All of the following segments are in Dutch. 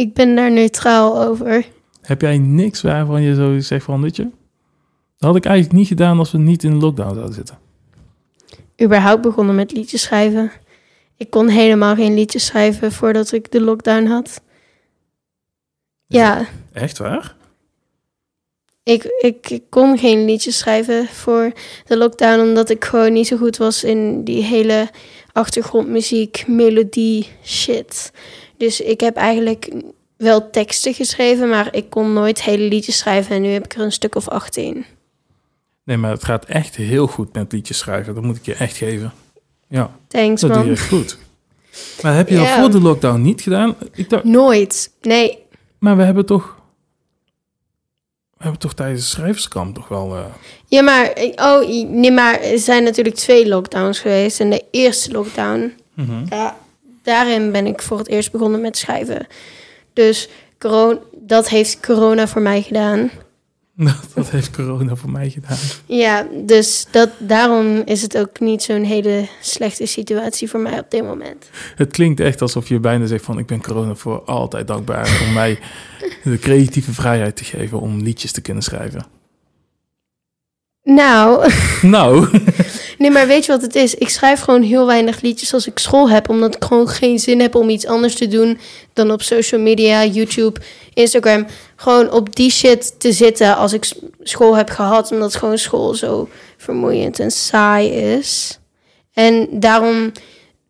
Ik ben daar neutraal over. Heb jij niks waarvan je zo zegt van, weet je... Dat had ik eigenlijk niet gedaan als we niet in de lockdown zouden zitten. Überhaupt begonnen met liedjes schrijven. Ik kon helemaal geen liedjes schrijven voordat ik de lockdown had. Ja, Echt waar? ik, ik, ik kon geen liedjes schrijven voor de lockdown, omdat ik gewoon niet zo goed was in die hele achtergrondmuziek, melodie, shit. Dus ik heb eigenlijk wel teksten geschreven, maar ik kon nooit hele liedjes schrijven. En nu heb ik er een stuk of 18. Nee, maar het gaat echt heel goed met liedjes schrijven. Dat moet ik je echt geven. Ja, Thanks, dat doe je man. goed. Maar heb je dat Ja. voor de lockdown niet gedaan? Ik dacht, Nooit. Nee, maar we hebben toch... We hebben toch tijdens de schrijverskamp toch wel... eh, Ja, maar, oh, nee, maar er zijn natuurlijk twee lockdowns geweest. En de eerste lockdown, mhm. ja, daarin ben ik voor het eerst begonnen met schrijven. Dus corona, dat heeft corona voor mij gedaan. dat heeft corona voor mij gedaan. Ja, dus dat, daarom is het ook niet zo'n hele slechte situatie voor mij op dit moment. Het klinkt echt alsof je bijna zegt van... ik ben corona voor altijd dankbaar om mij de creatieve vrijheid te geven... om liedjes te kunnen schrijven. Nou, Nou, nee, maar weet je wat het is? Ik schrijf gewoon heel weinig liedjes als ik school heb, omdat ik gewoon geen zin heb om iets anders te doen dan op social media, YouTube, Instagram. Gewoon op die shit te zitten als ik school heb gehad, omdat gewoon school zo vermoeiend en saai is. En daarom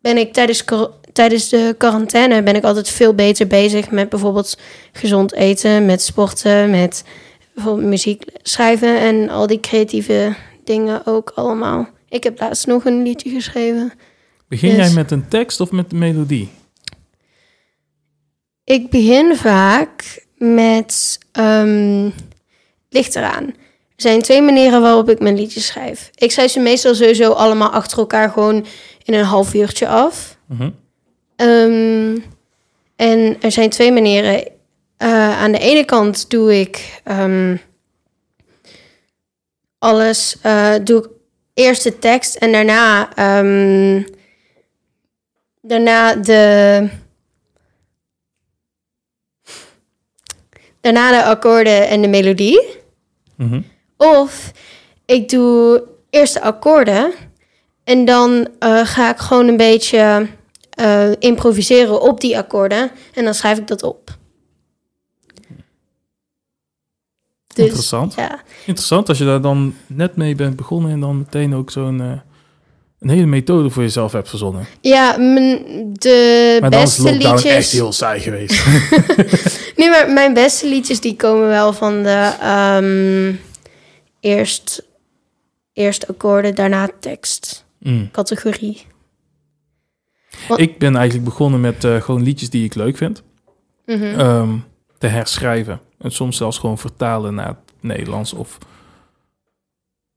ben ik tijdens, tijdens de quarantaine ben ik altijd veel beter bezig met bijvoorbeeld gezond eten, met sporten, met bijvoorbeeld muziek schrijven en al die creatieve dingen ook allemaal. Ik heb laatst nog een liedje geschreven. begin Yes. jij met een tekst of met een melodie? Ik begin vaak met ehm ligt eraan. Er zijn twee manieren waarop ik mijn liedjes schrijf. Ik schrijf ze meestal sowieso allemaal achter elkaar gewoon in een half uurtje af. Mhm. Ehm, en er zijn twee manieren. Eh, aan de ene kant doe ik ehm, alles, eh, doe ik eerst de tekst en daarna, ehm, daarna de, daarna de akkoorden en de melodie. Mhm. Of ik doe eerst de akkoorden en dan eh, ga ik gewoon een beetje eh, improviseren op die akkoorden en dan schrijf ik dat op. Dus, Interessant. Ja. Interessant als je daar dan net mee bent begonnen... en dan meteen ook zo'n eh, een hele methode voor jezelf hebt verzonnen. Ja, mijn, de Maar dan is beste lockdown liedjes. echt heel saai geweest. Nee, maar mijn beste liedjes die komen wel van de ehm, eerst, eerst akkoorden, daarna tekst. Mm. Categorie. Ik ben eigenlijk begonnen met eh, gewoon liedjes die ik leuk vind. Ehm, te herschrijven. En soms zelfs gewoon vertalen naar het Nederlands of,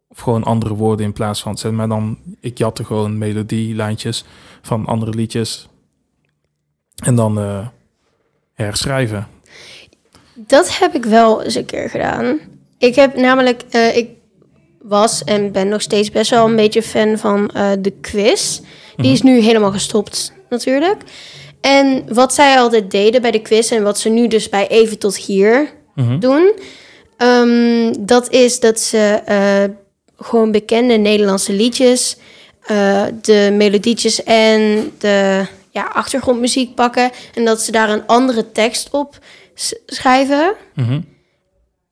of gewoon andere woorden in plaats van... zeg Maar dan, ik jatte gewoon melodielijntjes van andere liedjes. En dan eh, herschrijven. Dat heb ik wel eens een keer gedaan. Ik heb namelijk, eh, ik was en ben nog steeds best wel een beetje fan van eh, de quiz. Die is nu helemaal gestopt, natuurlijk. En wat zij altijd deden bij de quiz en wat ze nu dus bij Even tot Hier Mhm. doen, ehm, dat is dat ze eh, gewoon bekende Nederlandse liedjes, eh, de melodietjes en de ja, achtergrondmuziek pakken en dat ze daar een andere tekst op schrijven. Mhm.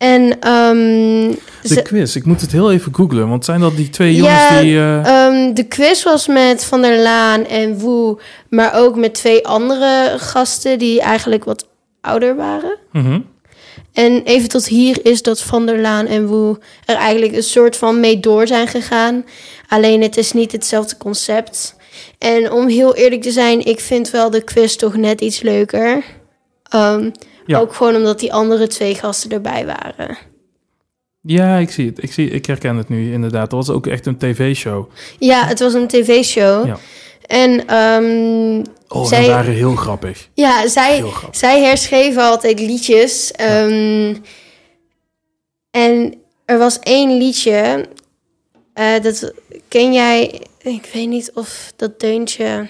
En ehm, De quiz, ik moet het heel even googlen. Want zijn dat die twee jongens Ja, die... eh, Ehm, de quiz was met Van der Laan en Woe, maar ook met twee andere gasten die eigenlijk wat ouder waren. mhm. En even tot hier is dat Van der Laan en Woe er eigenlijk een soort van mee door zijn gegaan. Alleen het is niet hetzelfde concept. En om heel eerlijk te zijn, ik vind wel de quiz toch net iets leuker. Ehm, Ja. Ook gewoon omdat die andere twee gasten erbij waren. Ja, ik zie het. Ik, zie, ik herken het nu inderdaad. Dat was ook echt een tv-show. Ja, het was een tv-show. Ja. En ehm, Oh, Zij- waren heel grappig. ja, zij, grappig. zij herschreven altijd liedjes. Ehm, En er was één liedje. eh, dat ken jij. Ik weet niet of dat deuntje.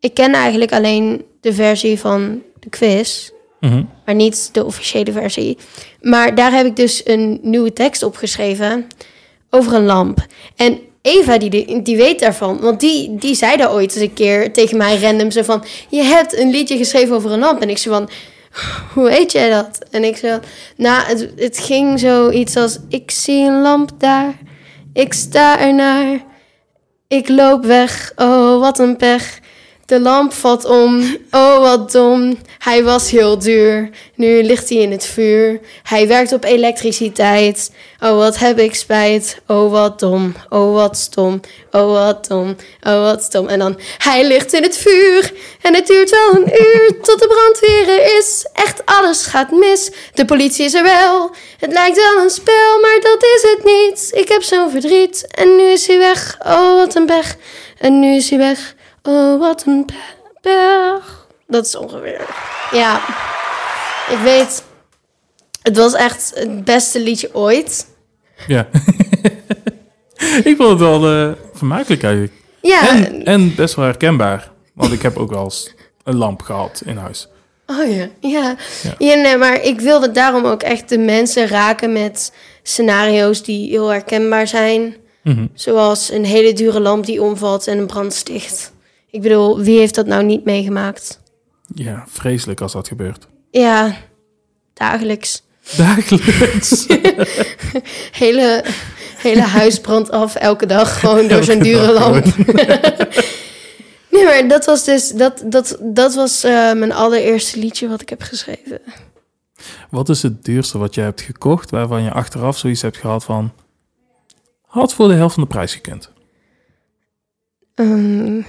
Ik ken eigenlijk alleen de versie van de quiz, Mhm. maar niet de officiële versie. Maar daar heb ik dus een nieuwe tekst opgeschreven over een lamp. En Eva, die, die weet daarvan. Want die, die zei daar ooit eens een keer tegen mij random zo van... Je hebt een liedje geschreven over een lamp. En ik zo van... Hoe weet jij dat? En ik zo... Nou, het, het ging zoiets als... Ik zie een lamp daar. Ik sta ernaar. Ik loop weg. Oh, wat een pech. De lamp valt om. Oh, wat dom. Hij was heel duur. Nu ligt hij in het vuur. Hij werkt op elektriciteit. Oh, wat heb ik spijt. Oh, wat dom. Oh, wat stom. Oh, wat dom. Oh, wat stom. En dan, hij ligt in het vuur. En het duurt wel een uur tot de brandweer er is. Echt alles gaat mis. De politie is er wel. Het lijkt wel een spel, maar dat is het niet. Ik heb zo'n verdriet. En nu is hij weg. Oh, wat een pech. En nu is hij weg. Oh, wat een pech. Dat is ongeveer. Ja, ik weet. Het was echt het beste liedje ooit. Ja. ik vond het wel eh, vermakelijk eigenlijk. Ja, En, en best wel herkenbaar. Want ik heb ook wel eens een lamp gehad in huis. oh ja, ja. Ja. ja. nee, maar ik wilde daarom ook echt de mensen raken met scenario's die heel herkenbaar zijn. Mhm. Zoals een hele dure lamp die omvalt en een brand sticht. Ik bedoel, wie heeft dat nou niet meegemaakt? Ja, vreselijk als dat gebeurt. Ja, dagelijks. Dagelijks. Hele, hele huis brandt af elke dag gewoon door zo'n dure lamp. nee, maar dat was dus dat, dat, dat was eh, mijn allereerste liedje wat ik heb geschreven. Wat is het duurste wat je hebt gekocht waarvan je achteraf zoiets hebt gehad van... Had voor de helft van de prijs gekund. Ehm,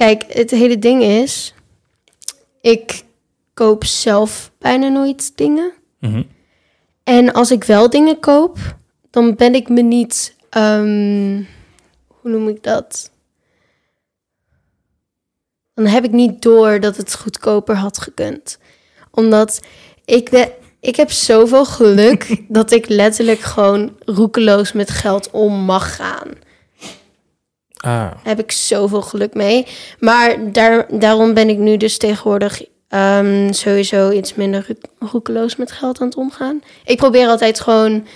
kijk, het hele ding is, ik koop zelf bijna nooit dingen. Mhm. En als ik wel dingen koop, dan ben ik me niet. ehm, hoe noem ik dat? Dan heb ik niet door dat het goedkoper had gekund. Omdat ik, ben, ik heb zoveel geluk dat ik letterlijk gewoon roekeloos met geld om mag gaan. Ah, Daar heb ik zoveel geluk mee. Maar daar, daarom ben ik nu dus tegenwoordig ehm, sowieso iets minder ro- roekeloos met geld aan het omgaan. Ik probeer altijd gewoon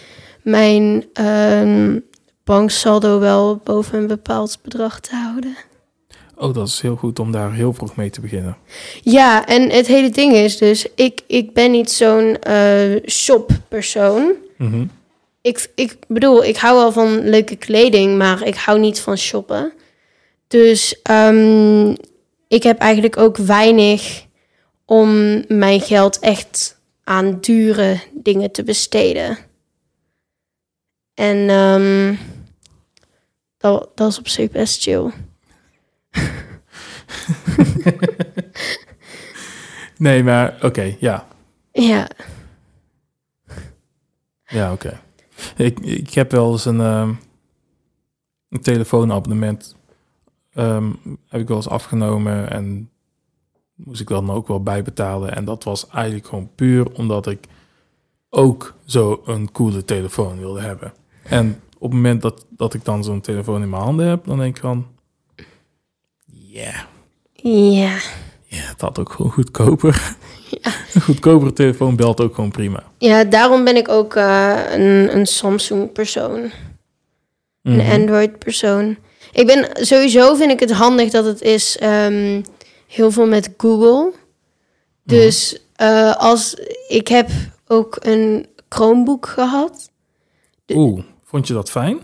mijn ehm, banksaldo wel boven een bepaald bedrag te houden. oh, dat is heel goed om daar heel vroeg mee te beginnen. Ja, en het hele ding is dus, ik, ik ben niet zo'n eh shoppersoon. Mhm. Ik, ik bedoel, ik hou wel van leuke kleding, maar ik hou niet van shoppen. Dus ehm, ik heb eigenlijk ook weinig om mijn geld echt aan dure dingen te besteden. En ehm, dat, dat is op zich best chill. Nee, maar oké, ja. Ja, Ja, oké. Ik, ik heb wel eens een, ehm, een telefoonabonnement ehm, heb ik wel eens afgenomen en moest ik dan ook wel bijbetalen. En dat was eigenlijk gewoon puur omdat ik ook zo een coole telefoon wilde hebben. En op het moment dat, dat ik dan zo'n telefoon in mijn handen heb, dan denk ik van... Ja, ja. ja, het had ook gewoon goedkoper. Een goedkopere telefoon belt ook gewoon prima. Ja, daarom ben ik ook eh, een, een Samsung-persoon. Mhm. Een Android-persoon. Ik ben sowieso vind ik het handig dat het is ehm, heel veel met Google. Dus eh, als ik heb ook een Chromebook gehad. Oeh, vond je dat fijn?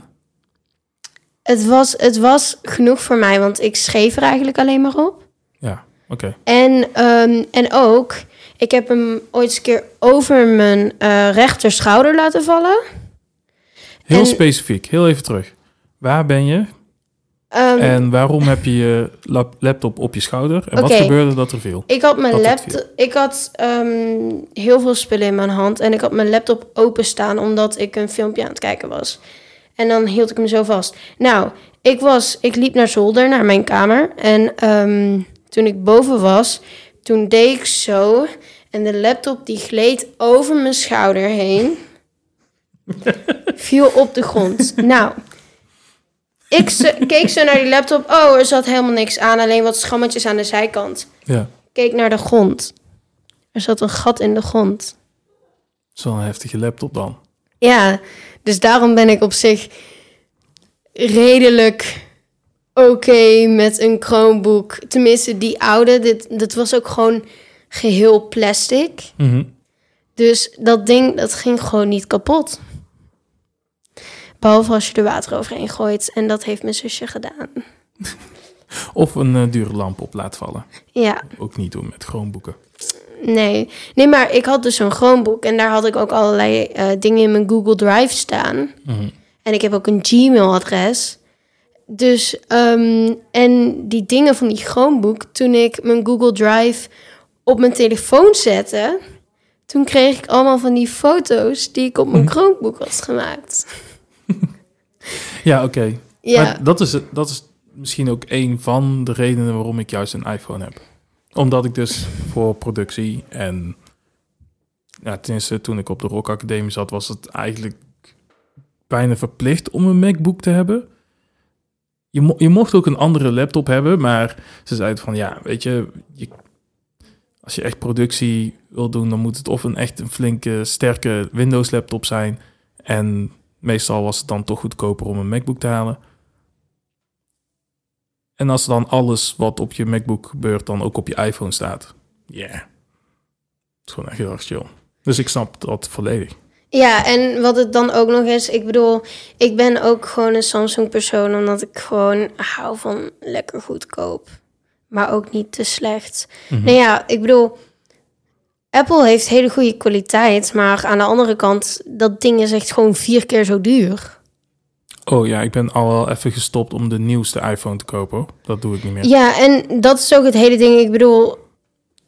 Het was, het was genoeg voor mij, want ik schreef er eigenlijk alleen maar op. Ja, oké. En, ehm, en ook, ik heb hem ooit eens een keer over mijn eh rechter schouder laten vallen. Heel En- specifiek, heel even terug. Waar ben je Ehm, en waarom heb je je lap- laptop op je schouder? En wat gebeurde dat er viel? Ik had mijn laptop. Ik had ehm, heel veel spullen in mijn hand en ik had mijn laptop openstaan omdat ik een filmpje aan het kijken was. En dan hield ik hem zo vast. Nou, ik was, ik liep naar zolder, naar mijn kamer. En ehm, toen ik boven was, toen deed ik zo. En de laptop die gleed over mijn schouder heen. viel op de grond. Nou, Ik keek zo naar die laptop. Oh, er zat helemaal niks aan. Alleen wat schammetjes aan de zijkant. Ja, Keek naar de grond. Er zat een gat in de grond. zo'n heftige laptop dan. Ja, dus daarom ben ik op zich redelijk oké met een Chromebook. Tenminste, die oude. Dit, dit was ook gewoon geheel plastic. Mhm. Dus dat ding, dat ging gewoon niet kapot. Behalve als je er water overheen gooit. En dat heeft mijn zusje gedaan. Of een eh, dure lamp op laat vallen. Ja, Ook niet doen met Chromeboeken. nee. Nee, maar ik had dus zo'n Chromebook. En daar had ik ook allerlei eh, dingen in mijn Google Drive staan. Mhm. En ik heb ook een Gmail-adres. Dus, ehm, en die dingen van die Chromebook, toen ik mijn Google Drive op mijn telefoon zette, toen kreeg ik allemaal van die foto's die ik op mijn Chromebook had gemaakt. Ja, oké. Ja, Maar dat is, het- dat is misschien ook een van de redenen waarom ik juist een iPhone heb. Omdat ik dus voor productie en... Ja, tenminste, toen ik op de Rock Academie zat, was het eigenlijk bijna verplicht om een MacBook te hebben. Je, je mocht ook een andere laptop hebben, maar ze zeiden van ja, weet je, je als je echt productie wil doen, dan moet het of een echt een flinke, sterke Windows laptop zijn. En meestal was het dan toch goedkoper om een MacBook te halen. En als dan alles wat op je MacBook gebeurt, dan ook op je iPhone staat. Ja. Het is gewoon echt heel erg chill. Dus ik snap dat volledig. Ja, en wat het dan ook nog is, ik bedoel, ik ben ook gewoon een Samsung-persoon, omdat ik gewoon hou van lekker goedkoop, maar ook niet te slecht. Mhm. Nou ja, ik bedoel, Apple heeft hele goede kwaliteit, maar aan de andere kant, dat ding is echt gewoon vier keer zo duur. Oh ja, ik ben al wel even gestopt om de nieuwste iPhone te kopen. hoor. Dat doe ik niet meer. Ja, en dat is ook het hele ding. Ik bedoel,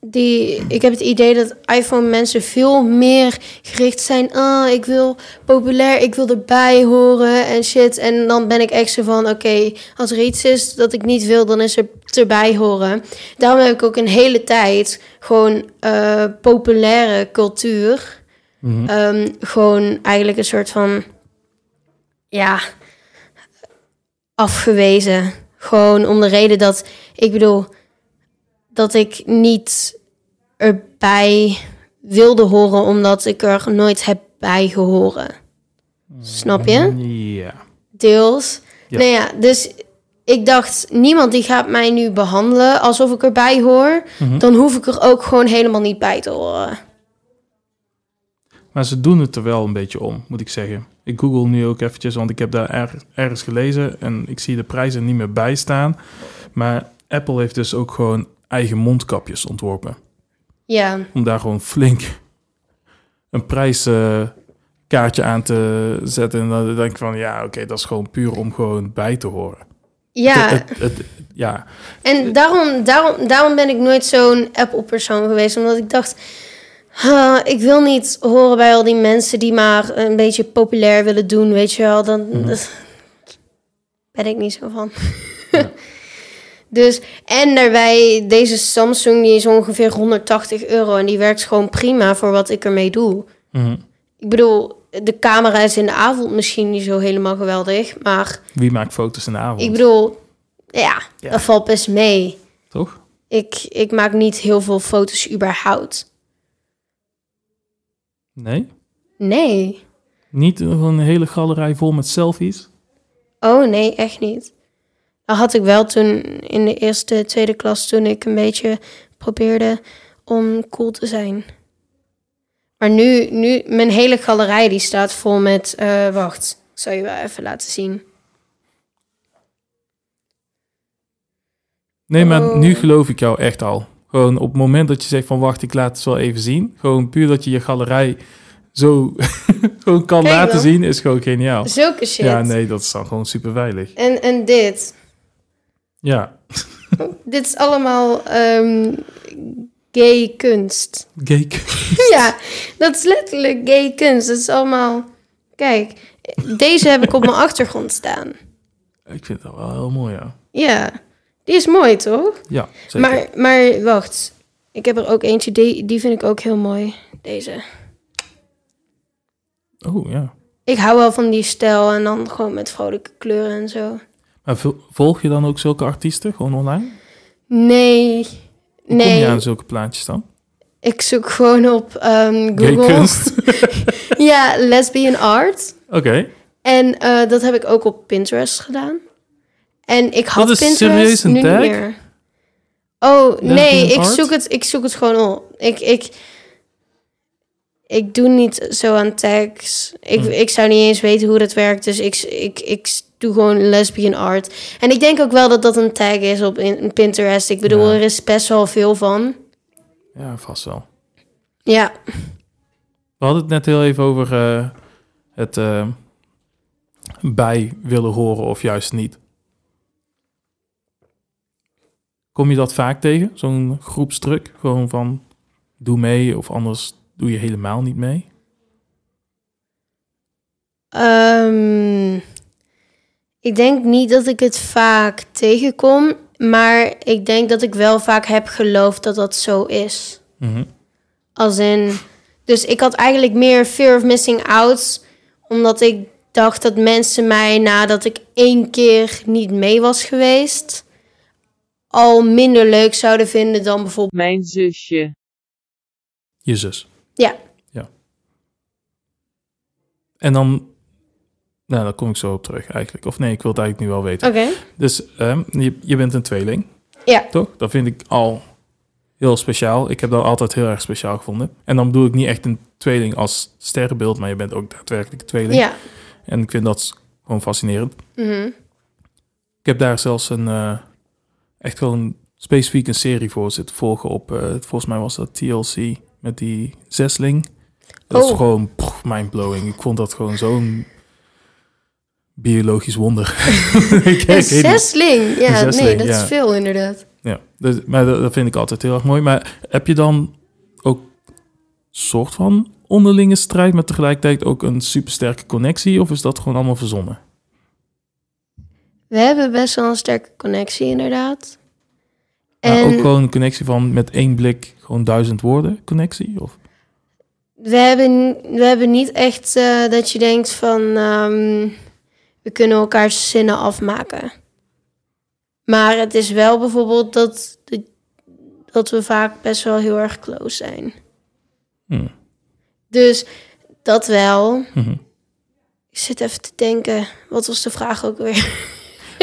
die, ik heb het idee dat iPhone mensen veel meer gericht zijn. Ah, ik wil populair, ik wil erbij horen en shit. En dan ben ik echt zo van, oké, als er iets is dat ik niet wil, dan is er erbij horen. Daarom heb ik ook een hele tijd gewoon eh, populaire cultuur. Mhm. Ehm, gewoon eigenlijk een soort van, ja, afgewezen. Gewoon om de reden dat, ik bedoel, dat ik niet erbij wilde horen, omdat ik er nooit heb bij gehoren. Snap je? Ja. Deels. Ja. Nou ja, dus ik dacht, niemand die gaat mij nu behandelen alsof ik erbij hoor. Mhm. Dan hoef ik er ook gewoon helemaal niet bij te horen. Maar ze doen het er wel een beetje om, moet ik zeggen. Ik google nu ook eventjes, want ik heb daar er- ergens gelezen en ik zie de prijzen niet meer bij staan. Maar Apple heeft dus ook gewoon eigen mondkapjes ontworpen. Ja, Om daar gewoon flink een prijskaartje aan te zetten. En dan denk ik van, ja, oké, dat is gewoon puur om gewoon bij te horen. ja. Het- het- het- ja. En daarom, daarom, daarom ben ik nooit zo'n Apple-persoon geweest. Omdat ik dacht, "Ah, ik wil niet horen bij al die mensen die maar een beetje populair willen doen, weet je wel. Dan Mhm. ben ik niet zo van. Dus, en daarbij, deze Samsung die is ongeveer 180 euro. En die werkt gewoon prima voor wat ik ermee doe. Mhm. Ik bedoel, de camera is in de avond misschien niet zo helemaal geweldig. Maar Wie maakt foto's in de avond? ik bedoel, ja, Ja. dat valt best mee. Toch? Ik, ik maak niet heel veel foto's überhaupt. Nee? Nee. Niet een hele galerij vol met selfies? Oh nee, echt niet. Had ik wel toen in de eerste, tweede klas, toen ik een beetje probeerde om cool te zijn. Maar nu, nu mijn hele galerij die staat vol met. eh, wacht, ik zal je wel even laten zien. Nee, maar Oh. nu geloof ik jou echt al. Gewoon op het moment dat je zegt van wacht, ik laat het wel even zien. Gewoon puur dat je je galerij zo gewoon kan Kijk laten zien, is gewoon geniaal. Zulke shit. Ja, nee, dat is dan gewoon super veilig. En, en dit. Ja, Dit is allemaal ehm, gay kunst. Geek. Ja, dat is letterlijk gay kunst. Dat is allemaal... Kijk, deze heb ik op mijn achtergrond staan. Ik vind dat wel heel mooi, ja. Ja, die is mooi, toch? Ja, zeker. Maar, maar wacht. Ik heb er ook eentje, die, die vind ik ook heel mooi. Deze. Oh, ja. Ik hou wel van die stijl en dan gewoon met vrolijke kleuren en zo. Maar vol- volg je dan ook zulke artiesten gewoon online? Nee, Hoe Kom nee. je aan zulke plaatjes dan? Ik zoek gewoon op Gay Google. kunst? ja, lesbian art. Oké. En eh, dat heb ik ook op Pinterest gedaan. En ik had is Pinterest serieus een nu tag? niet meer. Oh, nee, ik art? zoek, het, ik zoek het gewoon op. Ik, ik, ik doe niet zo aan tags. Ik, Hm. ik zou niet eens weten hoe dat werkt. Dus ik, ik, ik doe gewoon lesbian art. En ik denk ook wel dat dat een tag is op in, Pinterest. Ik bedoel, Ja. er is best wel veel van. Ja, vast wel. Ja, We hadden het net heel even over eh, het eh, bij willen horen of juist niet. Kom je dat vaak tegen? Zo'n groepsdruk? Gewoon van doe mee of anders doe je helemaal niet mee? Ehm, ik denk niet dat ik het vaak tegenkom, maar ik denk dat ik wel vaak heb geloofd dat dat zo is. Mhm. Als in, dus ik had eigenlijk meer fear of missing out, omdat ik dacht dat mensen mij nadat ik één keer niet mee was geweest, al minder leuk zouden vinden dan bijvoorbeeld. Mijn zusje. Je zus. Ja. Ja. En dan, nou, daar kom ik zo op terug eigenlijk. Of nee, ik wil het eigenlijk nu wel weten. Oké. Dus ehm, je, je bent een tweeling. Ja. Toch? Dat vind ik al heel speciaal. Ik heb dat altijd heel erg speciaal gevonden. En dan bedoel ik niet echt een tweeling als sterrenbeeld, maar je bent ook daadwerkelijk een tweeling. Ja. En ik vind dat gewoon fascinerend. Mhm. Ik heb daar zelfs een eh, echt gewoon specifiek een serie voor zitten volgen op, eh, volgens mij was dat TLC met die zesling. Dat is Oh. gewoon pff, mindblowing. Ik vond dat gewoon zo'n biologisch wonder. Een zesling. Ja, Een zesling, nee, dat ja. is veel inderdaad. Ja, dus, maar dat, dat vind ik altijd heel erg mooi. Maar heb je dan ook soort van onderlinge strijd, maar tegelijkertijd ook een supersterke connectie? Of is dat gewoon allemaal verzonnen? We hebben best wel een sterke connectie, inderdaad. Maar En ook gewoon een connectie van met één blik gewoon duizend woorden connectie? Of? we, hebben, we hebben niet echt eh, dat je denkt van... ehm, we kunnen elkaars zinnen afmaken. Maar het is wel bijvoorbeeld dat, dat we vaak best wel heel erg close zijn. Hm. Dus dat wel. Mhm. Ik zit even te denken, wat was de vraag ook weer?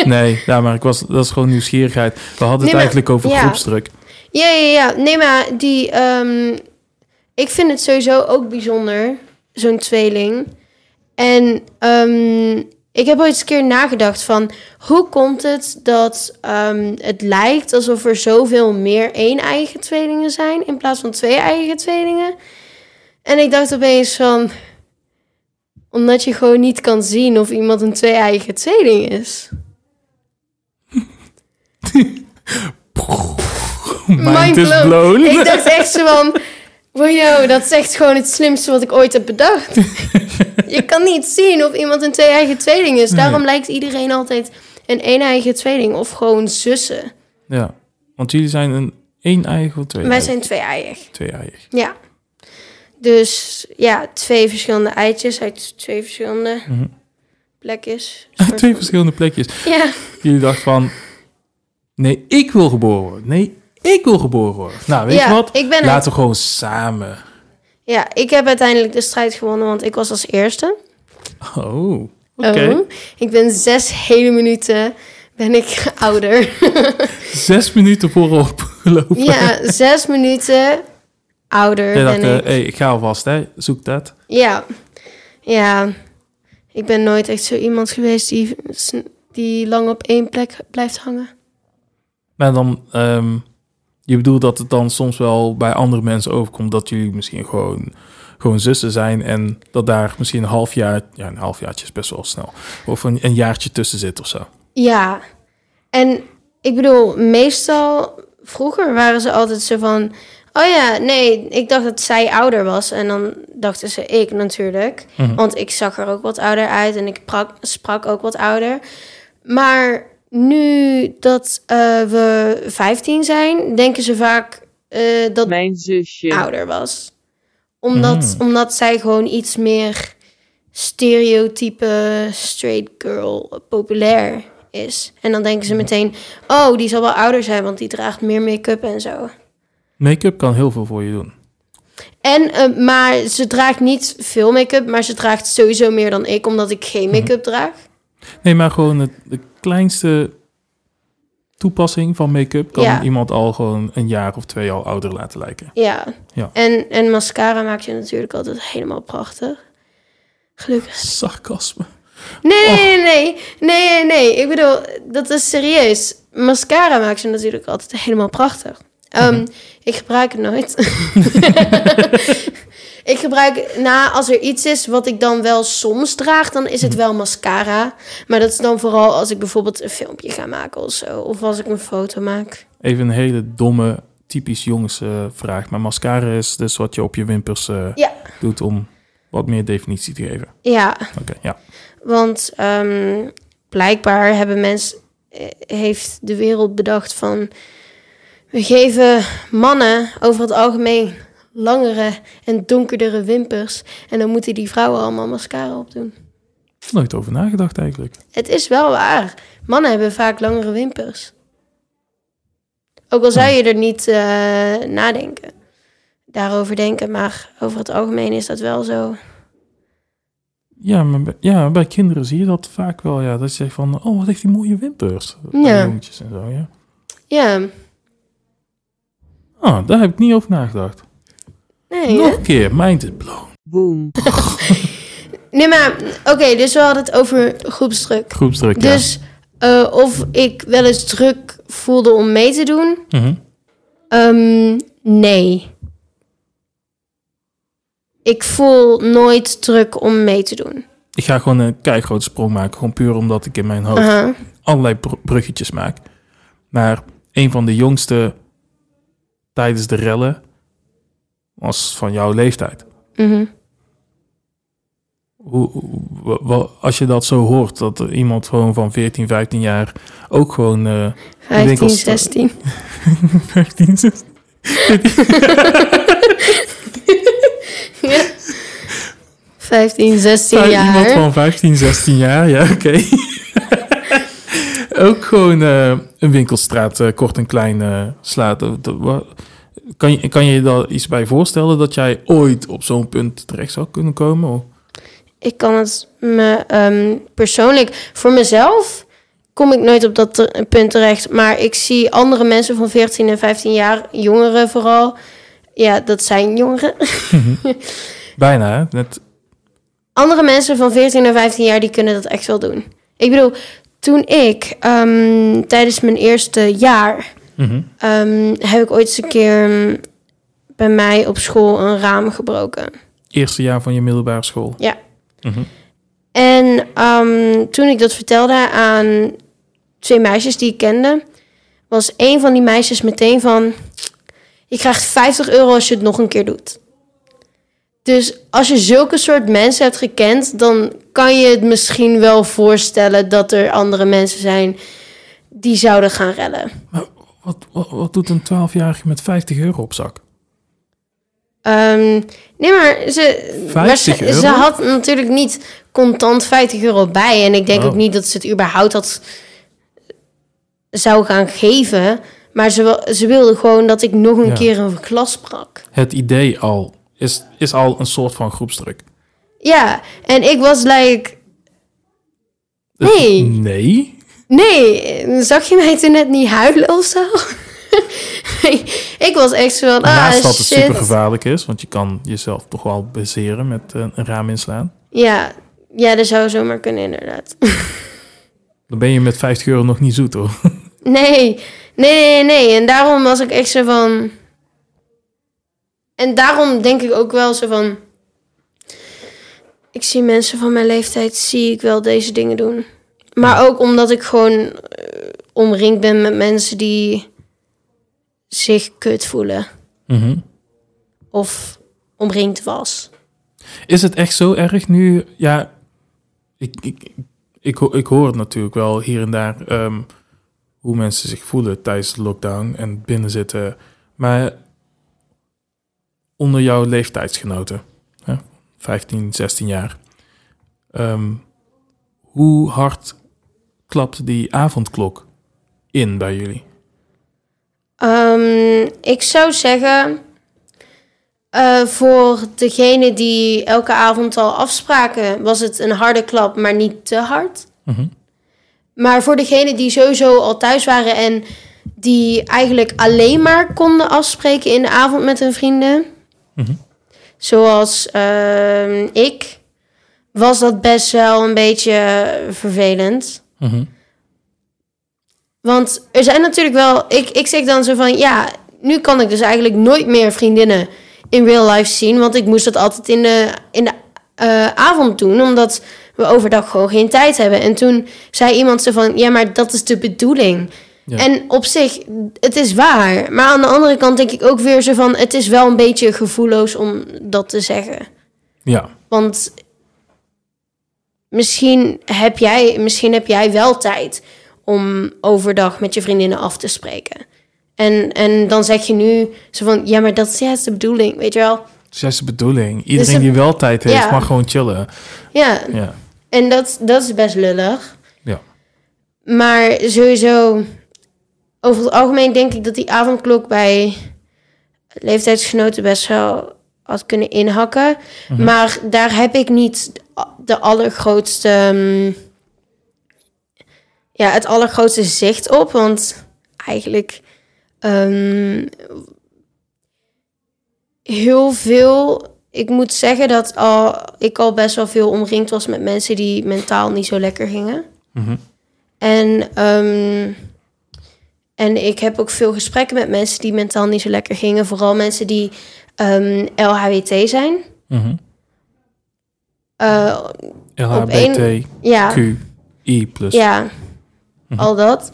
Nee, ja, maar ik was, dat is gewoon nieuwsgierigheid. We hadden het maar- eigenlijk over ja. groepsdruk. Ja, ja, ja. Nee, maar die... ehm, ik vind het sowieso ook bijzonder, zo'n tweeling. En ehm, ik heb ooit eens een keer nagedacht van... hoe komt het dat ehm, het lijkt alsof er zoveel meer één-eigen tweelingen zijn... in plaats van twee-eigen tweelingen? En ik dacht opeens van... omdat je gewoon niet kan zien of iemand een twee-eigen tweeling is. Mind is blown. Ik dacht echt zo van... Wow, dat is echt gewoon het slimste wat ik ooit heb bedacht. je kan niet zien of iemand een twee-eigen tweeling is. Nee. Daarom lijkt iedereen altijd een een-eigen tweeling. Of gewoon zussen. Ja, want jullie zijn een één eigen of twee Wij zijn twee-eiig. Twee eigen. Ja. Dus ja, twee verschillende eitjes uit twee verschillende Mhm. plekjes. Twee verschillende plekjes. Ja, Jullie dachten van... Nee, ik wil geboren worden. Nee, ik wil geboren worden. Nou, weet ja je wat? Ik ben Laten we gewoon samen. ja, ik heb uiteindelijk de strijd gewonnen, want ik was als eerste. Oh, oké. Oh, ik ben zes hele minuten ben ik ouder. Zes minuten voorop gelopen. Ja, zes minuten ouder ben eh, ik. hey, ik ga alvast, hè. Zoek dat. Ja, ja. Ik ben nooit echt zo iemand geweest die, die lang op één plek blijft hangen. Maar dan... ehm, je bedoelt dat het dan soms wel bij andere mensen overkomt... dat jullie misschien gewoon, gewoon zussen zijn... en dat daar misschien een half jaar... Ja, een halfjaartje is best wel snel. Of een, een jaartje tussen zit of zo. Ja, en ik bedoel, meestal vroeger waren ze altijd zo van... Oh ja, nee, ik dacht dat zij ouder was. En dan dachten ze ik natuurlijk. Mhm. Want ik zag er ook wat ouder uit en ik prak, sprak ook wat ouder. Maar nu dat eh, we 15 zijn, denken ze vaak eh, dat Mijn zusje. ouder was. Omdat, Mm. omdat zij gewoon iets meer stereotype straight girl populair is. En dan denken ze meteen, oh, die zal wel ouder zijn, want die draagt meer make-up en zo. Make-up kan heel veel voor je doen. En, eh, maar ze draagt niet veel make-up, maar ze draagt sowieso meer dan ik, omdat ik geen make-up draag. Nee, maar gewoon het, kleinste toepassing van make-up kan Ja. iemand al gewoon een jaar of twee al ouder laten lijken. Ja. Ja. En, en mascara maakt je natuurlijk altijd helemaal prachtig. Gelukkig. Sarcasme. Nee, nee, nee, nee, nee. Ik bedoel, dat is serieus. Mascara maakt je natuurlijk altijd helemaal prachtig. Ehm, Mhm. Ik gebruik het nooit. ik gebruik, nou, als er iets is wat ik dan wel soms draag, dan is het Mhm. wel mascara. Maar dat is dan vooral als ik bijvoorbeeld een filmpje ga maken of zo. Of als ik een foto maak. Even een hele domme, typisch jongens eh, vraag. Maar mascara is dus wat je op je wimpers eh, Ja. doet om wat meer definitie te geven. Ja, Oké, ja. want ehm, blijkbaar hebben mensen, eh, heeft de wereld bedacht van... We geven mannen over het algemeen langere en donkerdere wimpers. En dan moeten die vrouwen allemaal mascara opdoen. Nooit over nagedacht eigenlijk. Het is wel waar. Mannen hebben vaak langere wimpers. Ook al zou je er niet eh, nadenken. Daarover denken, maar over het algemeen is dat wel zo. Ja, maar bij, ja, bij kinderen zie je dat vaak wel. Ja, dat je zegt van, oh, wat heeft die mooie wimpers. Ja. en zo, ja. Ja, Ah, daar heb ik niet over nagedacht. Nee. Nog een keer, mind is blown. boom, Nee, maar oké, dus we hadden het over groepsdruk. Groepsdruk, ja. Dus eh, of ik wel eens druk voelde om mee te doen? Mhm. Ehm, nee. Ik voel nooit druk om mee te doen. Ik ga gewoon een keigrote sprong maken. Gewoon puur omdat ik in mijn hoofd allerlei br- bruggetjes maak. Maar een van de jongste tijdens de rellen was van jouw leeftijd. Hoe, hoe- wa- wa- als je dat zo hoort, dat er iemand gewoon van 14, 15 jaar ook gewoon... eh 15, winkels- 16. 15, 16. Ja. 15, 16 Vijf- Iemand jaar. van 15, 16 jaar, ja, oké. ook gewoon eh, een winkelstraat eh, kort en klein eh, slaat. Kan je, kan je je daar iets bij voorstellen dat jij ooit op zo'n punt terecht zou kunnen komen? Ik kan het me ehm, persoonlijk, voor mezelf kom ik nooit op dat punt terecht. Maar ik zie andere mensen van 14 en 15 jaar, jongeren vooral. Ja, dat zijn jongeren. Bijna, hè? Net, Andere mensen van 14 en 15 jaar, die kunnen dat echt wel doen. Ik bedoel, toen ik ehm, tijdens mijn eerste jaar Mhm. ehm, heb ik ooit eens een keer ehm, bij mij op school een raam gebroken. Eerste jaar van je middelbare school. Ja. Mhm. En ehm, toen ik dat vertelde aan twee meisjes die ik kende, was een van die meisjes meteen van: Je krijgt 50 euro als je het nog een keer doet. Dus als je zulke soort mensen hebt gekend, dan kan je het misschien wel voorstellen dat er andere mensen zijn die zouden gaan rellen. Maar wat, wat, wat doet een 12-jarige met 50 euro op zak? Ehm, nee, maar ze, 50 waarsch- euro? ze had natuurlijk niet contant 50 euro bij. En ik denk Oh. ook niet dat ze het überhaupt had zou gaan geven. Maar ze, ze wilde gewoon dat ik nog een Ja. keer een klas sprak. Het idee al is, is al een soort van groepsdruk. Ja, en ik was like... Nee. Nee? Nee, zag je mij toen net niet huilen of zo? Nee, ik was echt zo van... Ah, Naast dat het super gevaarlijk is, want je kan jezelf toch wel bezeren met eh, een raam inslaan. Ja, ja, dat zou zomaar kunnen inderdaad. Dan ben je met 50 euro nog niet zoet hoor. Nee, nee, nee, nee. En daarom was ik echt zo van. En daarom denk ik ook wel zo van. Ik zie mensen van mijn leeftijd, zie ik wel deze dingen doen. Maar ook omdat ik gewoon eh, omringd ben met mensen die zich kut voelen. Mhm. Of omringd was. Is het echt zo erg nu? Ja, ik, ik, ik, ik hoor het natuurlijk wel hier en daar ehm, hoe mensen zich voelen tijdens de lockdown en binnen zitten. Maar onder jouw leeftijdsgenoten, hè, 15, 16 jaar, ehm, hoe hard klapt die avondklok in bij jullie? Ehm, ik zou zeggen, eh, voor degene die elke avond al afspraken, was het een harde klap, maar niet te hard. Mhm. Maar voor degene die sowieso al thuis waren en die eigenlijk alleen maar konden afspreken in de avond met hun vrienden, Mhm. zoals ehm, ik, was dat best wel een beetje vervelend. Mhm. Want er zijn natuurlijk wel. Ik, ik zeg dan zo van ja, nu kan ik dus eigenlijk nooit meer vriendinnen in real life zien. Want ik moest dat altijd in de, in de eh, avond doen, omdat we overdag gewoon geen tijd hebben. En toen zei iemand zo van ja, maar dat is de bedoeling. Ja. En op zich, het is waar. Maar aan de andere kant denk ik ook weer zo van het is wel een beetje gevoelloos om dat te zeggen. Ja, Want misschien heb jij, misschien heb jij wel tijd om overdag met je vriendinnen af te spreken. En, en dan zeg je nu zo van, ja, maar dat is juist de bedoeling, weet je wel? dat is de bedoeling. Iedereen Dus die wel tijd heeft, ja. mag gewoon chillen. Ja, Ja, en dat, dat is best lullig. ja. Maar sowieso, over het algemeen denk ik dat die avondklok bij leeftijdsgenoten best wel had kunnen inhakken. Maar daar heb ik niet de allergrootste, mm, ja, het allergrootste zicht op. Want eigenlijk ehm, heel veel. Ik moet zeggen dat al, ik al best wel veel omringd was met mensen die mentaal niet zo lekker gingen. Mhm. En, ehm, en ik heb ook veel gesprekken met mensen die mentaal niet zo lekker gingen. Vooral mensen die ehm, LHWT zijn. Mhm. Eh, LHBTQI+. ja, plus. ja, al dat.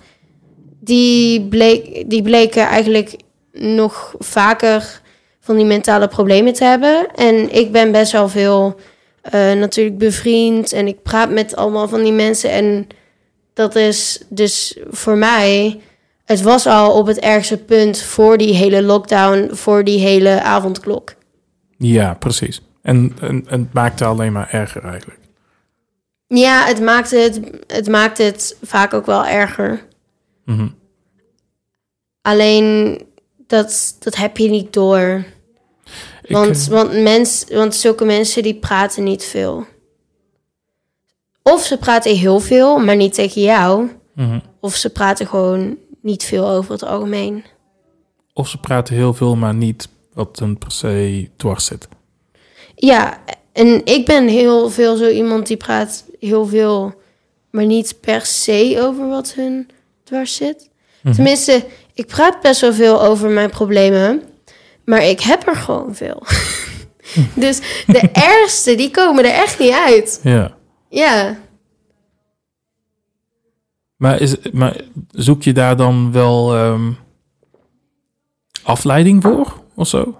Die, bleek, die bleken eigenlijk nog vaker van die mentale problemen te hebben. En ik ben best wel veel eh, natuurlijk bevriend. En ik praat met allemaal van die mensen. En dat is dus voor mij... Het was al op het ergste punt voor die hele lockdown, voor die hele avondklok. Ja, precies. En, en, en het maakt het alleen maar erger eigenlijk. Ja, het maakt het, het maakt het vaak ook wel erger. Mhm. Alleen dat, dat heb je niet door. Want, eh, want, mens, want zulke mensen die praten niet veel. Of ze praten heel veel, maar niet tegen jou. mhm. Of ze praten gewoon niet veel over het algemeen. Of ze praten heel veel, maar niet wat een per se dwars zit. Ja, en ik ben heel veel zo iemand die praat heel veel, maar niet per se over wat hun dwars zit. Mhm. Tenminste, ik praat best wel veel over mijn problemen, maar ik heb er gewoon veel. dus de ergste, die komen er echt niet uit. Ja. Ja, Maar, is, maar zoek je daar dan wel ehm, afleiding voor of zo?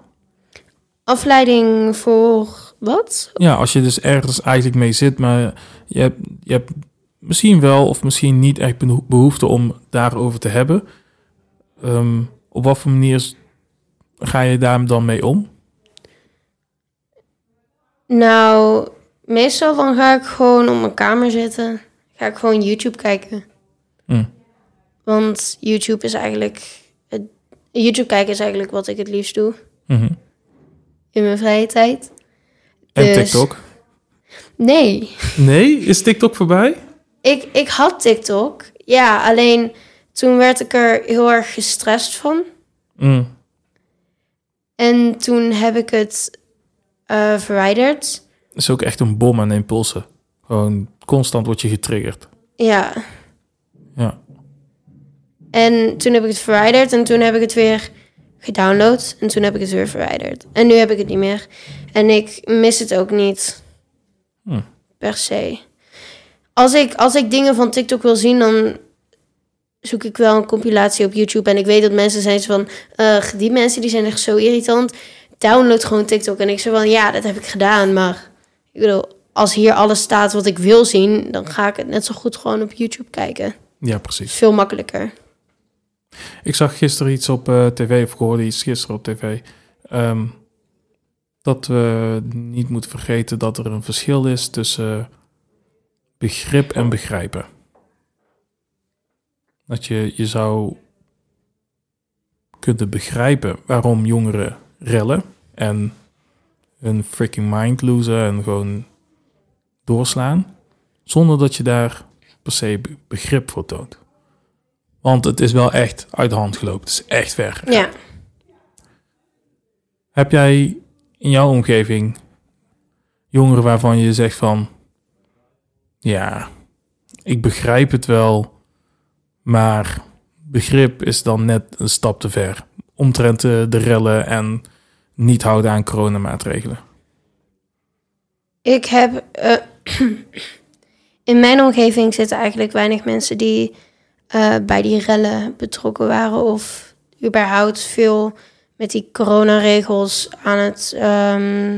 afleiding voor wat? Ja, als je dus ergens eigenlijk mee zit, maar je hebt, je hebt misschien wel of misschien niet echt beho- behoefte om daarover te hebben. Ehm, op wat voor manier ga je daar dan mee om? Nou, meestal dan ga ik gewoon op mijn kamer zitten. Ga ik gewoon YouTube kijken. Hm. Want YouTube is eigenlijk... Het, YouTube kijken is eigenlijk wat ik het liefst doe Mhm. in mijn vrije tijd. En Dus- TikTok? Nee, Nee, is TikTok voorbij? ik, ik had TikTok. Ja, alleen toen werd ik er heel erg gestrest van. Mm. En toen heb ik het eh, verwijderd. is ook echt een bom aan impulsen. Gewoon constant word je getriggerd. Ja, Ja. En toen heb ik het verwijderd en toen heb ik het weer gedownload en toen heb ik het weer verwijderd. En nu heb ik het niet meer. En ik mis het ook niet Hm. per se. Als ik, als ik dingen van TikTok wil zien, dan zoek ik wel een compilatie op YouTube. En ik weet dat mensen zijn van, "Ugh, die mensen die zijn echt zo irritant. Download gewoon TikTok. En ik zeg van, ja, dat heb ik gedaan. Maar ik bedoel, als hier alles staat wat ik wil zien, dan ga ik het net zo goed gewoon op YouTube kijken. Ja, precies. veel makkelijker. Ik zag gisteren iets op eh, tv, of ik hoorde iets gisteren op tv. ehm, dat we niet moeten vergeten dat er een verschil is tussen begrip en begrijpen. dat je, je zou kunnen begrijpen waarom jongeren rellen en hun freaking mind losen en gewoon doorslaan, zonder dat je daar per se be- begrip voor toont. Want het is wel echt uit de hand gelopen. Het is echt ver. Ja. Heb jij in jouw omgeving jongeren waarvan je zegt van... Ja, ik begrijp het wel, maar begrip is dan net een stap te ver. Omtrent de, de rellen en niet houden aan coronamaatregelen. Ik heb... eh, in mijn omgeving zitten eigenlijk weinig mensen die eh, bij die rellen betrokken waren... of überhaupt veel met die coronaregels aan het... ehm,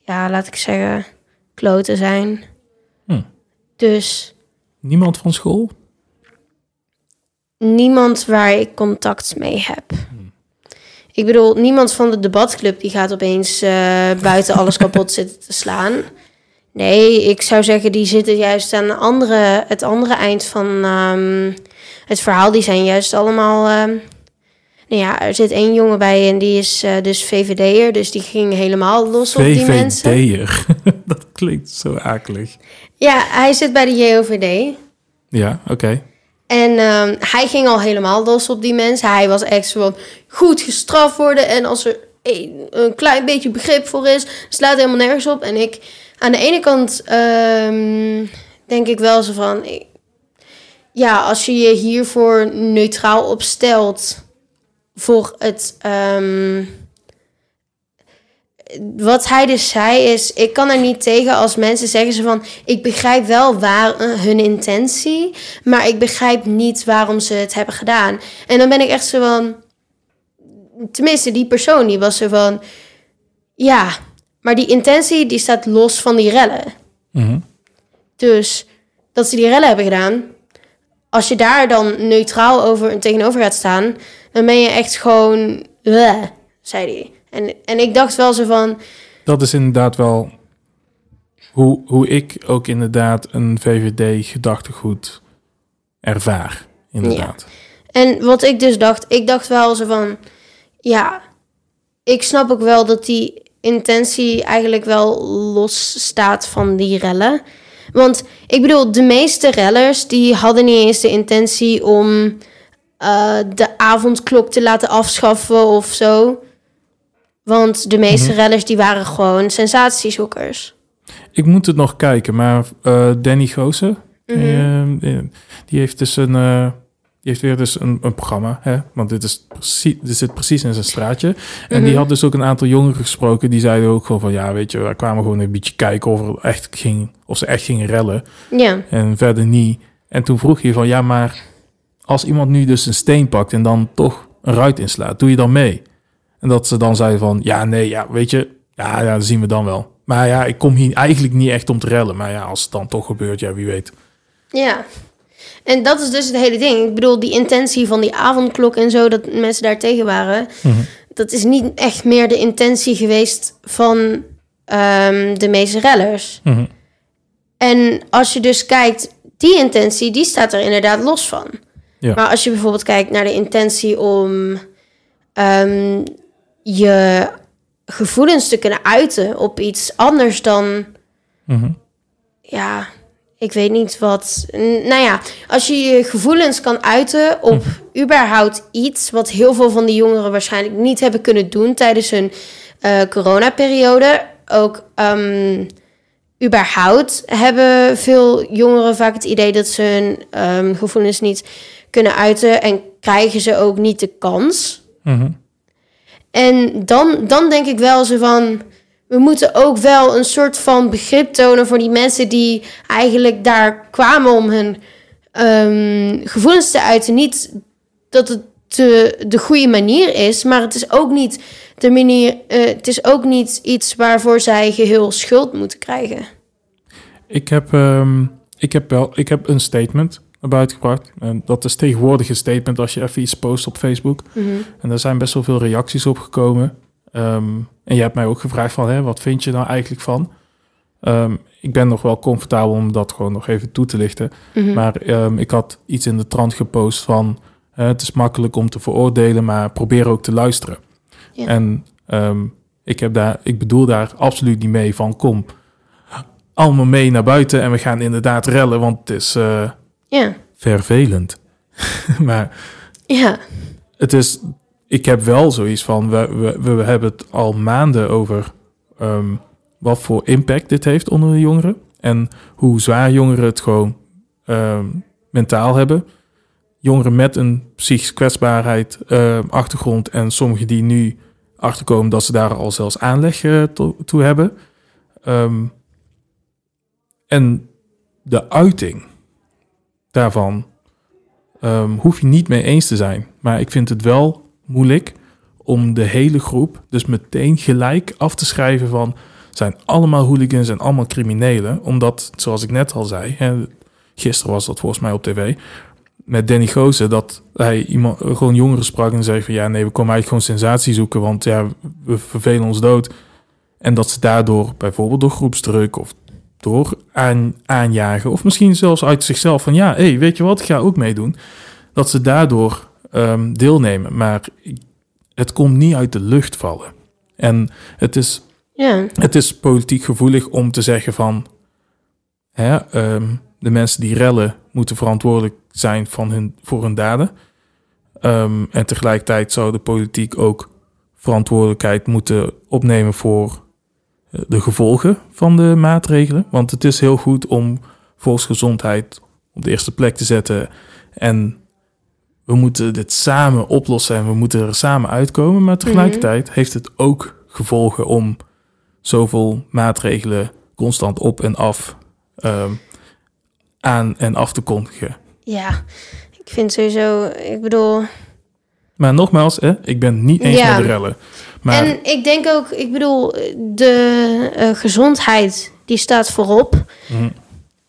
ja, laat ik zeggen, kloten zijn. Hm. Dus Niemand van school? niemand waar ik contact mee heb. Ik bedoel, niemand van de debatclub die gaat opeens eh, buiten alles kapot zitten te slaan. Nee, ik zou zeggen, die zitten juist aan de andere, het andere eind van ehm, het verhaal. Die zijn juist allemaal. ehm, nou ja, er zit één jongen bij en die is eh, dus VVD'er. Dus die ging helemaal los op die mensen. VVD'er. Dat klinkt zo akelig. Ja, hij zit bij de JOVD. Ja, oké. En ehm, hij ging al helemaal los op die mensen. Hij was echt zo van goed gestraft worden. En als er een, klein beetje begrip voor is, slaat helemaal nergens op. En ik, aan de ene kant ehm, denk ik wel zo van... ja, als je je hiervoor neutraal opstelt voor het... ehm, wat hij dus zei is, ik kan er niet tegen als mensen zeggen ze van, ik begrijp wel waar eh, hun intentie, maar ik begrijp niet waarom ze het hebben gedaan. En dan ben ik echt zo van, tenminste die persoon die was zo van, ja, maar die intentie die staat los van die rellen. Mhm. Dus dat ze die rellen hebben gedaan, als je daar dan neutraal over tegenover gaat staan, dan ben je echt gewoon, "Bleh," zei hij. En, en ik dacht wel zo van, Dat is inderdaad wel hoe, hoe ik ook inderdaad een VVD-gedachtegoed ervaar. Inderdaad. En wat ik dus dacht, ik dacht wel zo van, ja, ik snap ook wel dat die intentie eigenlijk wel los staat van die rellen. Want ik bedoel, de meeste rellers die hadden niet eens de intentie om eh, de avondklok te laten afschaffen of zo. Want de meeste rellers die waren gewoon sensatiezoekers. Ik moet het nog kijken, maar eh, Danny Goosen, Mhm. eh, die heeft dus een, heeft weer dus een, een programma, hè? want dit, is precies, dit zit precies in zijn straatje. En die Mhm. had dus ook een aantal jongeren gesproken, die zeiden ook gewoon van, ja, weet je, wij kwamen gewoon een beetje kijken of, er echt ging, of ze echt gingen rellen Ja, en verder niet. En toen vroeg je van, ja, maar als iemand nu dus een steen pakt en dan toch een ruit inslaat, doe je dan mee? En dat ze dan zeiden van, ja, nee, ja, weet je, ja, ja, dat zien we dan wel. Maar ja, ik kom hier eigenlijk niet echt om te rellen. Maar ja, als het dan toch gebeurt, ja, wie weet. Ja. En dat is dus het hele ding. Ik bedoel, die intentie van die avondklok en zo, dat mensen daar tegen waren, dat is niet echt meer de intentie geweest van ehm, de meeste rellers. Mhm. En als je dus kijkt, die intentie, die staat er inderdaad los van. Ja. Maar als je bijvoorbeeld kijkt naar de intentie om ehm, je gevoelens te kunnen uiten op iets anders dan Mhm. ja, ik weet niet wat. Nou ja, als je je gevoelens kan uiten op überhaupt iets wat heel veel van die jongeren waarschijnlijk niet hebben kunnen doen tijdens hun eh coronaperiode. Ook ehm, überhaupt hebben veel jongeren vaak het idee dat ze hun ehm, gevoelens niet kunnen uiten en krijgen ze ook niet de kans. Mhm. En dan, dan denk ik wel zo van. We moeten ook wel een soort van begrip tonen voor die mensen die eigenlijk daar kwamen om hun ehm, gevoelens te uiten. Niet dat het de, de goede manier is, maar het is ook niet de manier. eh, het is ook niet iets waarvoor zij geheel schuld moeten krijgen. Ik, heb, ehm, ik, heb wel, ik heb een statement buiten gebracht. En dat is tegenwoordig een statement als je even iets post op Facebook. En daar zijn best wel veel reacties op gekomen. Ehm, en je hebt mij ook gevraagd van, hè, wat vind je nou eigenlijk van? Ehm, ik ben nog wel comfortabel om dat gewoon nog even toe te lichten. Mhm. Maar ehm, ik had iets in de trant gepost van... het is makkelijk om te veroordelen, maar probeer ook te luisteren. Ja. En ik, heb daar, ik bedoel daar absoluut niet mee van... kom, allemaal mee naar buiten en we gaan inderdaad rellen... want het is eh, Ja, vervelend. maar ja, het is... Ik heb wel zoiets van... We, we, we hebben het al maanden over... ehm, wat voor impact dit heeft onder de jongeren. En hoe zwaar jongeren het gewoon ehm, mentaal hebben. Jongeren met een psychische kwetsbaarheid, ehm, achtergrond en sommigen die nu achterkomen dat ze daar al zelfs aanleg eh, to- toe hebben. En de uiting daarvan hoef je niet mee eens te zijn. Maar ik vind het wel moeilijk om de hele groep dus meteen gelijk af te schrijven van zijn allemaal hooligans en allemaal criminelen. Omdat, zoals ik net al zei, hè, gisteren was dat volgens mij op tv, met Danny Gozen, dat hij iemand, gewoon jongeren sprak en zei van ja, nee, we komen eigenlijk gewoon sensatie zoeken, want ja, we vervelen ons dood. En dat ze daardoor, bijvoorbeeld door groepsdruk of door aan, aanjagen, of misschien zelfs uit zichzelf van ja, hé, hey, weet je wat, ik ga ook meedoen. Dat ze daardoor ehm, deelnemen. Maar het komt niet uit de lucht vallen. En het is ja, het is politiek gevoelig om te zeggen van hè, ehm, de mensen die rellen moeten verantwoordelijk zijn van hun, voor hun daden. Ehm, en tegelijkertijd zou de politiek ook verantwoordelijkheid moeten opnemen voor eh, de gevolgen van de maatregelen. Want het is heel goed om volksgezondheid op de eerste plek te zetten. En we moeten dit samen oplossen en we moeten er samen uitkomen. Maar tegelijkertijd heeft het ook gevolgen om zoveel maatregelen constant op en af ehm, aan en af te kondigen. ja. Ik vind sowieso, ik bedoel... Maar nogmaals, hè, ik ben niet eens Ja. met de rellen. Maar En ik denk ook, ik bedoel, de eh, gezondheid, die staat voorop. Mhm.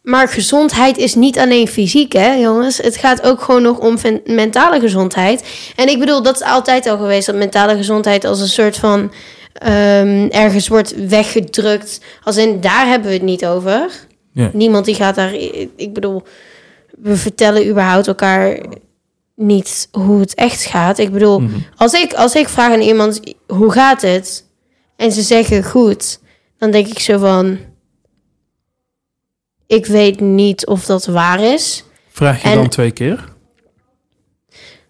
Maar gezondheid is niet alleen fysiek, hè, jongens. Het gaat ook gewoon nog om mentale gezondheid. En ik bedoel, dat is altijd al geweest, dat mentale gezondheid als een soort van ehm, ergens wordt weggedrukt. Als in, daar hebben we het niet over. Ja. Niemand die gaat daar, ik bedoel, we vertellen überhaupt elkaar niet hoe het echt gaat. Ik bedoel, Mhm. als ik, als ik vraag aan iemand, hoe gaat het? En ze zeggen goed, dan denk ik zo van... Ik weet niet of dat waar is. vraag je en- dan twee keer?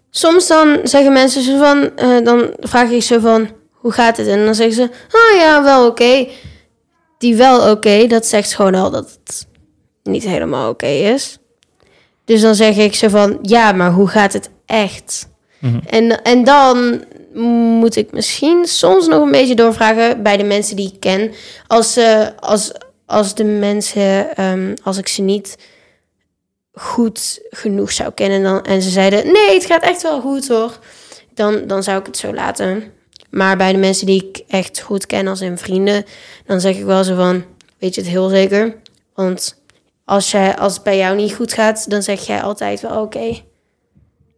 Soms dan zeggen mensen zo van... eh, dan vraag ik zo van, hoe gaat het? En dan zeggen ze, oh ja, wel oké. Die wel oké, dat zegt gewoon al dat het niet helemaal oké is. Dus dan zeg ik zo van, ja, maar hoe gaat het echt? Mhm. En, en dan moet ik misschien soms nog een beetje doorvragen bij de mensen die ik ken. Als, ze als, als de mensen, ehm, als ik ze niet goed genoeg zou kennen dan, en ze zeiden: Nee, het gaat echt wel goed hoor. Dan, dan zou ik het zo laten. Maar bij de mensen die ik echt goed ken, als in vrienden, dan zeg ik wel zo van: Weet je het heel zeker? Want als, jij, als het bij jou niet goed gaat, dan zeg jij altijd wel oké.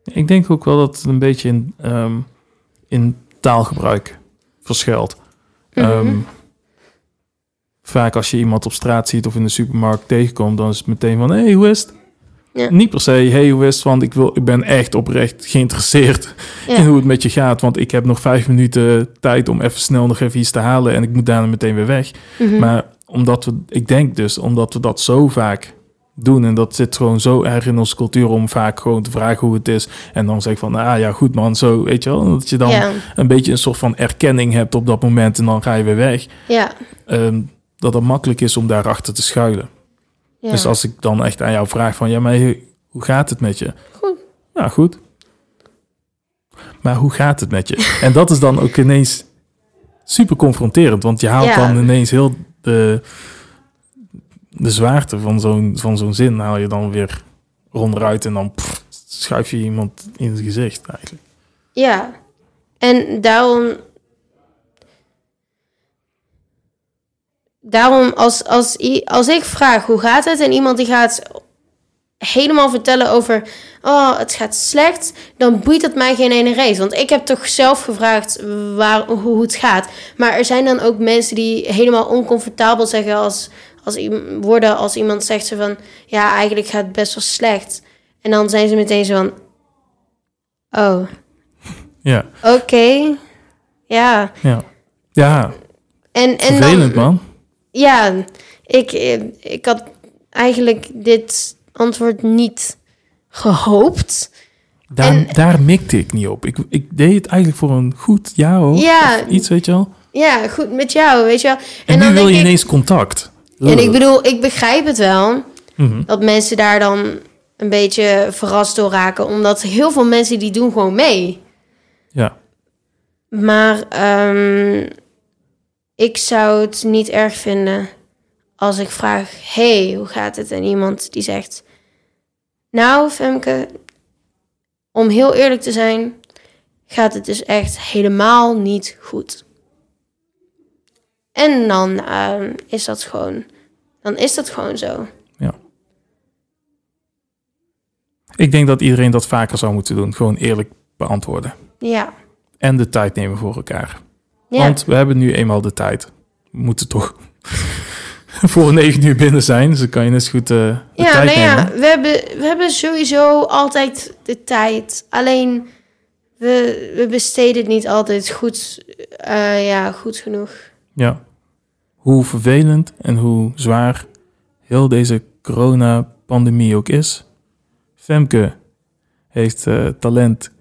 Ik denk ook wel dat het een beetje in, ehm, in taalgebruik verschilt. Mhm. Vaak als je iemand op straat ziet of in de supermarkt tegenkomt, dan is het meteen van, hé, hey, hoe is het? Ja. Niet per se, hey, hoe is het? Want ik, wil, ik ben echt oprecht geïnteresseerd Ja. in hoe het met je gaat. Want ik heb nog vijf minuten tijd om even snel nog even iets te halen en ik moet daarna meteen weer weg. Mhm. Maar omdat we, ik denk dus, omdat we dat zo vaak doen en dat zit gewoon zo erg in onze cultuur om vaak gewoon te vragen hoe het is. En dan zeg ik van, ah ja, goed man, zo, weet je wel. Dat je dan ja, een beetje een soort van erkenning hebt op dat moment en dan ga je weer weg. ja, Ehm, dat het makkelijk is om daarachter te schuilen. ja. Dus als ik dan echt aan jou vraag van, ja, maar hoe gaat het met je? Goed. Ja, goed. Maar hoe gaat het met je? En dat is dan ook ineens super confronterend, want je haalt Ja. dan ineens heel de, de zwaarte van zo'n, van zo'n zin haal je dan weer ronderuit en dan pff, schuif je iemand in het gezicht eigenlijk. Ja, en daarom. Daarom, als, als, als ik vraag hoe gaat het en iemand die gaat helemaal vertellen over oh, het gaat slecht, dan boeit het mij geen ene reet. Want ik heb toch zelf gevraagd waar, hoe het gaat. Maar er zijn dan ook mensen die helemaal oncomfortabel zeggen als, als worden als iemand zegt ze van... Ja, eigenlijk gaat het best wel slecht. En dan zijn ze meteen zo van... Oh, Ja, oké. Ja. ja. Ja, En, en vervelend dan, man. Ja, ik, eh, ik had eigenlijk dit antwoord niet gehoopt. Daar, en- daar mikte ik niet op. Ik, ik deed het eigenlijk voor een goed ja hoor. Ja. Of iets, weet je wel. Ja, goed met jou, weet je wel. En, nu dan wil denk je ik- ineens contact. En ik bedoel, ik begrijp het wel. Mhm. Dat mensen daar dan een beetje verrast door raken. Omdat heel veel mensen die doen gewoon mee. Ja, Maar ehm, ik zou het niet erg vinden als ik vraag... hey, hoe gaat het? En iemand die zegt... Nou, Femke, om heel eerlijk te zijn... gaat het dus echt helemaal niet goed. En dan ehm, is dat gewoon... Dan is dat gewoon zo. ja. Ik denk dat iedereen dat vaker zou moeten doen. Gewoon eerlijk beantwoorden. Ja. En de tijd nemen voor elkaar. Ja. Want we hebben nu eenmaal de tijd. We moeten toch voor negen uur binnen zijn. Dus dan kan je net zo goed eh, de Ja, tijd nou ja, nemen. we hebben, we hebben sowieso altijd de tijd. Alleen, we, we besteden het niet altijd goed, eh, ja, goed genoeg. Ja. Hoe vervelend en hoe zwaar heel deze corona-pandemie ook is. Femke heeft eh, talent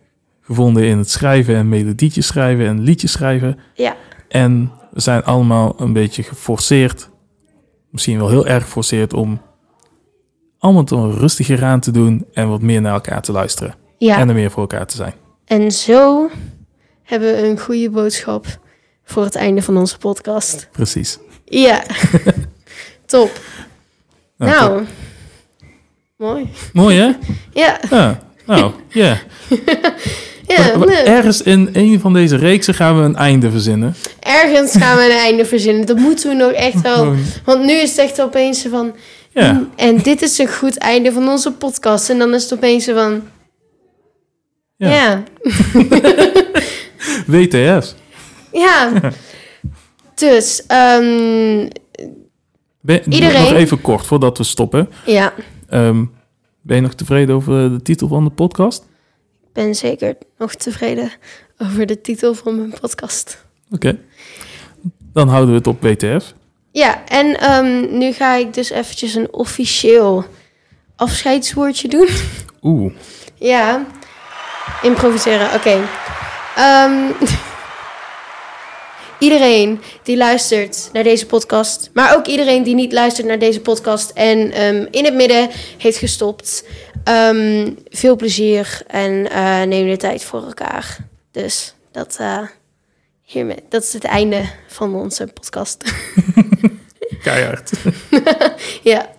gevonden in het schrijven en melodietjes schrijven en liedjes schrijven. Ja, En we zijn allemaal een beetje geforceerd, misschien wel heel erg geforceerd om allemaal te rustiger aan te doen en wat meer naar elkaar te luisteren. ja. En er meer voor elkaar te zijn. En zo hebben we een goede boodschap voor het einde van onze podcast. Precies. Ja, top. Nou, Nou, mooi. Mooi hè? Ja, Ja. Nou, ja. ja nee. Ergens in een van deze reeksen gaan we een einde verzinnen. ergens gaan we een einde verzinnen. Dat moeten we nog echt wel. Want nu is het echt opeens van... Ja, En dit is een goed einde van onze podcast. En dan is het opeens van... Ja. Ja. WTF. Ja. dus, ehm, Ben, Iedereen- Nog even kort voordat we stoppen. ja. Ehm, ben je nog tevreden over de titel van de podcast? Ik ben zeker nog tevreden over de titel van mijn podcast. Oké. Dan houden we het op WTF. Ja, en ehm, nu ga ik dus eventjes een officieel afscheidswoordje doen. Oeh. Ja, improviseren, oké. Ehm, iedereen die luistert naar deze podcast, maar ook iedereen die niet luistert naar deze podcast en ehm, in het midden heeft gestopt. Ehm, veel plezier en eh, neem de tijd voor elkaar. Dus dat, eh, hiermee, dat is het einde van onze podcast. Keihard. ja.